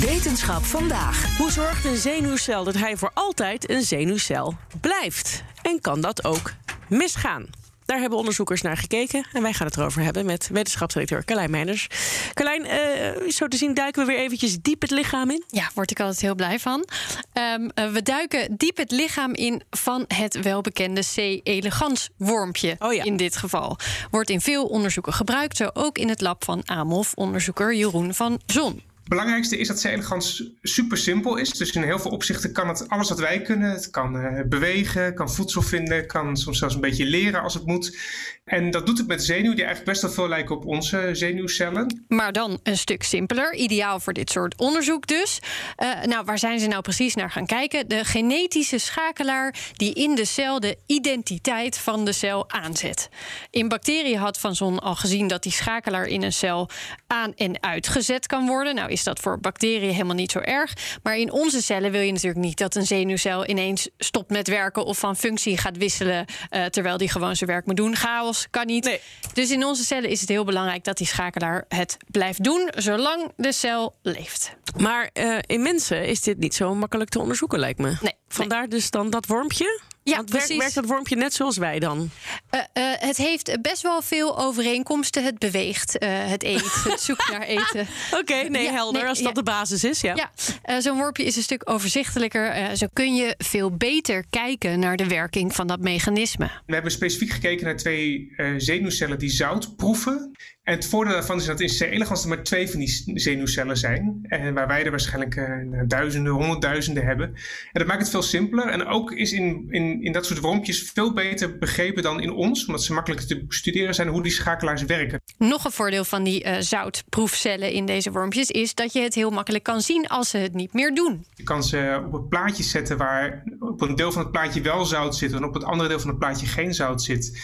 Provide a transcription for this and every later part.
Wetenschap vandaag. Hoe zorgt een zenuwcel dat hij voor altijd een zenuwcel blijft? En kan dat ook misgaan? Daar hebben onderzoekers naar gekeken en wij gaan het erover hebben met wetenschapsdirecteur Carlijn Meiners. Carlijn, uh, zo te zien duiken we weer eventjes diep het lichaam in. Ja, word ik altijd heel blij van. Um, uh, we duiken diep het lichaam in van het welbekende C. elegans wormpje. Oh ja. In dit geval. Wordt in veel onderzoeken gebruikt, zo ook in het lab van AMOF-onderzoeker Jeroen van Zon. Belangrijkste is dat C-elegans super simpel is. Dus in heel veel opzichten kan het alles wat wij kunnen. Het kan uh, bewegen, kan voedsel vinden, kan soms zelfs een beetje leren als het moet. En dat doet het met zenuw, die eigenlijk best wel veel lijken op onze zenuwcellen. Maar dan een stuk simpeler. Ideaal voor dit soort onderzoek dus. Uh, nou, waar zijn ze nou precies naar gaan kijken? De genetische schakelaar die in de cel de identiteit van de cel aanzet. In bacteriën had Van Zon al gezien dat die schakelaar in een cel aan- en uitgezet kan worden. Nou is dat voor bacteriën helemaal niet zo erg. Maar in onze cellen wil je natuurlijk niet dat een zenuwcel ineens stopt met werken of van functie gaat wisselen uh, terwijl die gewoon zijn werk moet doen. Chaos kan niet. Nee. Dus in onze cellen is het heel belangrijk dat die schakelaar het blijft doen zolang de cel leeft. Maar uh, in mensen is dit niet zo makkelijk te onderzoeken, lijkt me. Nee. Vandaar nee. dus dan dat wormpje. Ja, Want werkt, precies. werkt dat wormpje net zoals wij dan? Uh, uh, het heeft best wel veel overeenkomsten. Het beweegt, uh, het eet, het zoekt naar eten. Oké, okay, nee, Ja, helder. nee, als dat ja. de basis is, ja. Ja, uh, zo'n wormpje is een stuk overzichtelijker. Uh, zo kun je veel beter kijken naar de werking van dat mechanisme. We hebben specifiek gekeken naar twee uh, zenuwcellen die zout proeven. En het voordeel daarvan is dat in C. elegans er maar twee van die zenuwcellen zijn. En waar wij er waarschijnlijk uh, duizenden, honderdduizenden hebben. En dat maakt het veel simpeler. En ook is in, in, in dat soort wormpjes veel beter begrepen dan in ons. Omdat ze makkelijker te bestuderen zijn hoe die schakelaars werken. Nog een voordeel van die uh, zoutproefcellen in deze wormpjes is dat je het heel makkelijk kan zien als ze het niet meer doen. Je kan ze op een plaatje zetten waar op een deel van het plaatje wel zout zit en op het andere deel van het plaatje geen zout zit.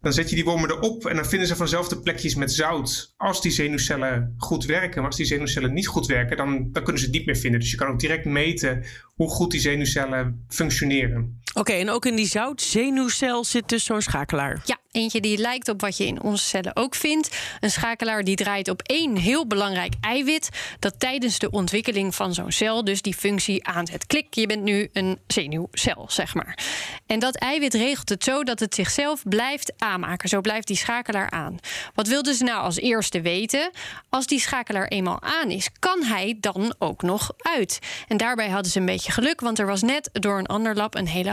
Dan zet je die wormen erop en dan vinden ze vanzelf de plekjes met zout. Als die zenuwcellen goed werken. Maar als die zenuwcellen niet goed werken, dan, dan kunnen ze het niet meer vinden. Dus je kan ook direct meten hoe goed die zenuwcellen functioneren. Oké, en ook in die zoutzenuwcel zit dus zo'n schakelaar. Ja, eentje die lijkt op wat je in onze cellen ook vindt. Een schakelaar die draait op één heel belangrijk eiwit... dat tijdens de ontwikkeling van zo'n cel dus die functie aanzet. Klik, je bent nu een zenuwcel, zeg maar. En dat eiwit regelt het zo dat het zichzelf blijft aanmaken. Zo blijft die schakelaar aan. Wat wilden ze nou als eerste weten? Als die schakelaar eenmaal aan is, kan hij dan ook nog uit? En daarbij hadden ze een beetje geluk... want er was net door een ander lab een hele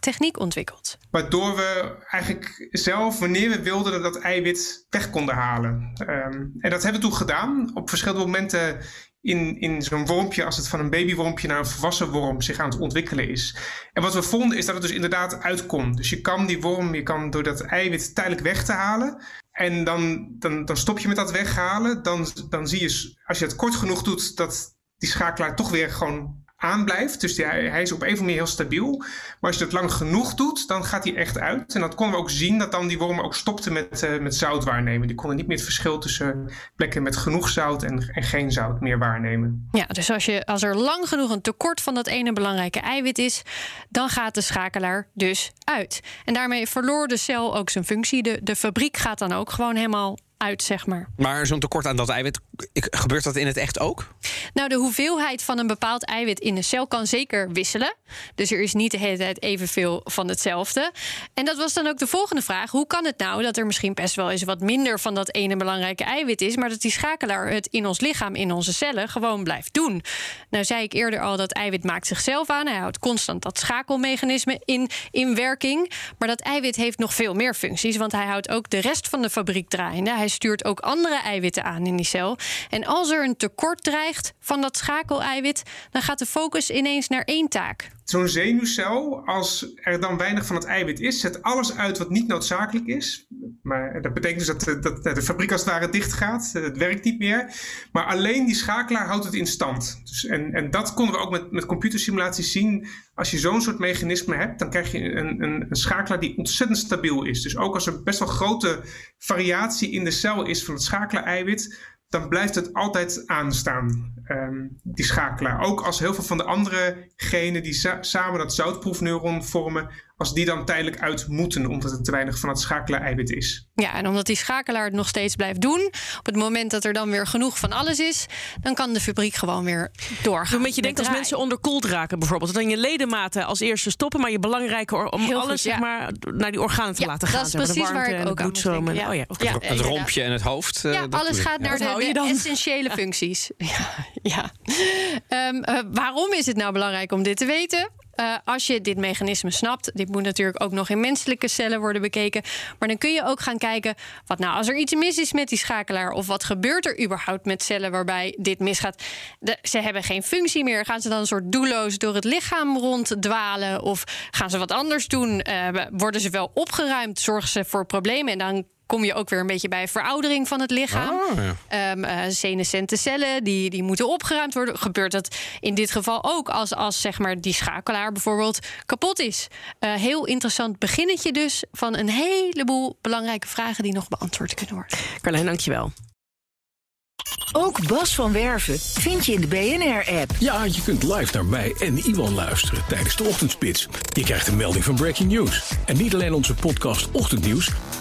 techniek ontwikkeld. Waardoor we eigenlijk zelf, wanneer we wilden, dat eiwit weg konden halen. Um, en dat hebben we toen gedaan. Op verschillende momenten in, in zo'n wormpje, als het van een babywormpje naar een volwassen worm zich aan het ontwikkelen is. En wat we vonden is dat het dus inderdaad uitkomt. Dus je kan die worm, je kan door dat eiwit tijdelijk weg te halen. En dan, dan, dan stop je met dat weghalen. Dan, dan zie je, als je het kort genoeg doet, dat die schakelaar toch weer gewoon aanblijft. Dus die, hij is op een of andere manier heel stabiel. Maar als je dat lang genoeg doet, dan gaat hij echt uit. En dat konden we ook zien, dat dan die wormen ook stopten met, uh, met zout waarnemen. Die konden niet meer het verschil tussen plekken met genoeg zout en, en geen zout meer waarnemen. Ja, dus als, je, als er lang genoeg een tekort van dat ene belangrijke eiwit is... dan gaat de schakelaar dus uit. En daarmee verloor de cel ook zijn functie. De, de fabriek gaat dan ook gewoon helemaal uit, zeg maar. Maar zo'n tekort aan dat eiwit, gebeurt dat in het echt ook? Nou, de hoeveelheid van een bepaald eiwit in een cel kan zeker wisselen. Dus er is niet de hele tijd evenveel van hetzelfde. En dat was dan ook de volgende vraag. Hoe kan het nou dat er misschien best wel eens wat minder van dat ene belangrijke eiwit is... maar dat die schakelaar het in ons lichaam, in onze cellen, gewoon blijft doen? Nou zei ik eerder al, dat eiwit maakt zichzelf aan. Hij houdt constant dat schakelmechanisme in, in werking. Maar dat eiwit heeft nog veel meer functies... want hij houdt ook de rest van de fabriek draaiende. Hij stuurt ook andere eiwitten aan in die cel. En als er een tekort dreigt, van dat schakeleiwit, dan gaat de focus ineens naar één taak. Zo'n zenuwcel, als er dan weinig van het eiwit is, zet alles uit wat niet noodzakelijk is. Maar dat betekent dus dat de, dat de fabriek als het ware dicht gaat. Het werkt niet meer. Maar alleen die schakelaar houdt het in stand. Dus en, en dat konden we ook met, met computersimulaties zien. Als je zo'n soort mechanisme hebt, dan krijg je een, een, een schakelaar die ontzettend stabiel is. Dus ook als er best wel grote variatie in de cel is van het schakelaar-eiwit, dan blijft het altijd aanstaan, ehm, die schakelaar. Ook als heel veel van de andere genen die samen dat zoutproefneuron vormen, als die dan tijdelijk uit moeten omdat er te weinig van het schakelaar-eiwit is. Ja, en omdat die schakelaar het nog steeds blijft doen, op het moment dat er dan weer genoeg van alles is, dan kan de fabriek gewoon weer doorgaan. Een beetje denkt als mensen onderkoeld raken bijvoorbeeld. Dat dan je ledematen als eerste stoppen, maar je belangrijke om alles zeg maar, naar die organen te laten gaan. Dat is precies waar ik ook aan moet denken. Ja. Oh, ja. ja. het rompje en het hoofd. Ja, alles gaat naar de, de essentiële functies. Ja, ja. Um, uh, waarom is het nou belangrijk om dit te weten? Uh, als je dit mechanisme snapt, dit moet natuurlijk ook nog in menselijke cellen worden bekeken. Maar dan kun je ook gaan kijken, wat nou als er iets mis is met die schakelaar? Of wat gebeurt er überhaupt met cellen waarbij dit misgaat? Ze hebben geen functie meer. Gaan ze dan een soort doelloos door het lichaam ronddwalen? Of gaan ze wat anders doen? Uh, worden ze wel opgeruimd? Zorgen ze voor problemen? En dan kom je ook weer een beetje bij veroudering van het lichaam. Oh, ja. um, uh, senescente cellen die, die moeten opgeruimd worden. Gebeurt dat in dit geval ook als, als zeg maar die schakelaar bijvoorbeeld kapot is? Uh, heel interessant beginnetje dus van een heleboel belangrijke vragen die nog beantwoord kunnen worden. Carlijn, dankjewel. Ook Bas van Werven vind je in de BNR-app. Ja, je kunt live naar mij en Iwan luisteren tijdens de ochtendspits. Je krijgt een melding van Breaking News. En niet alleen onze podcast Ochtendnieuws,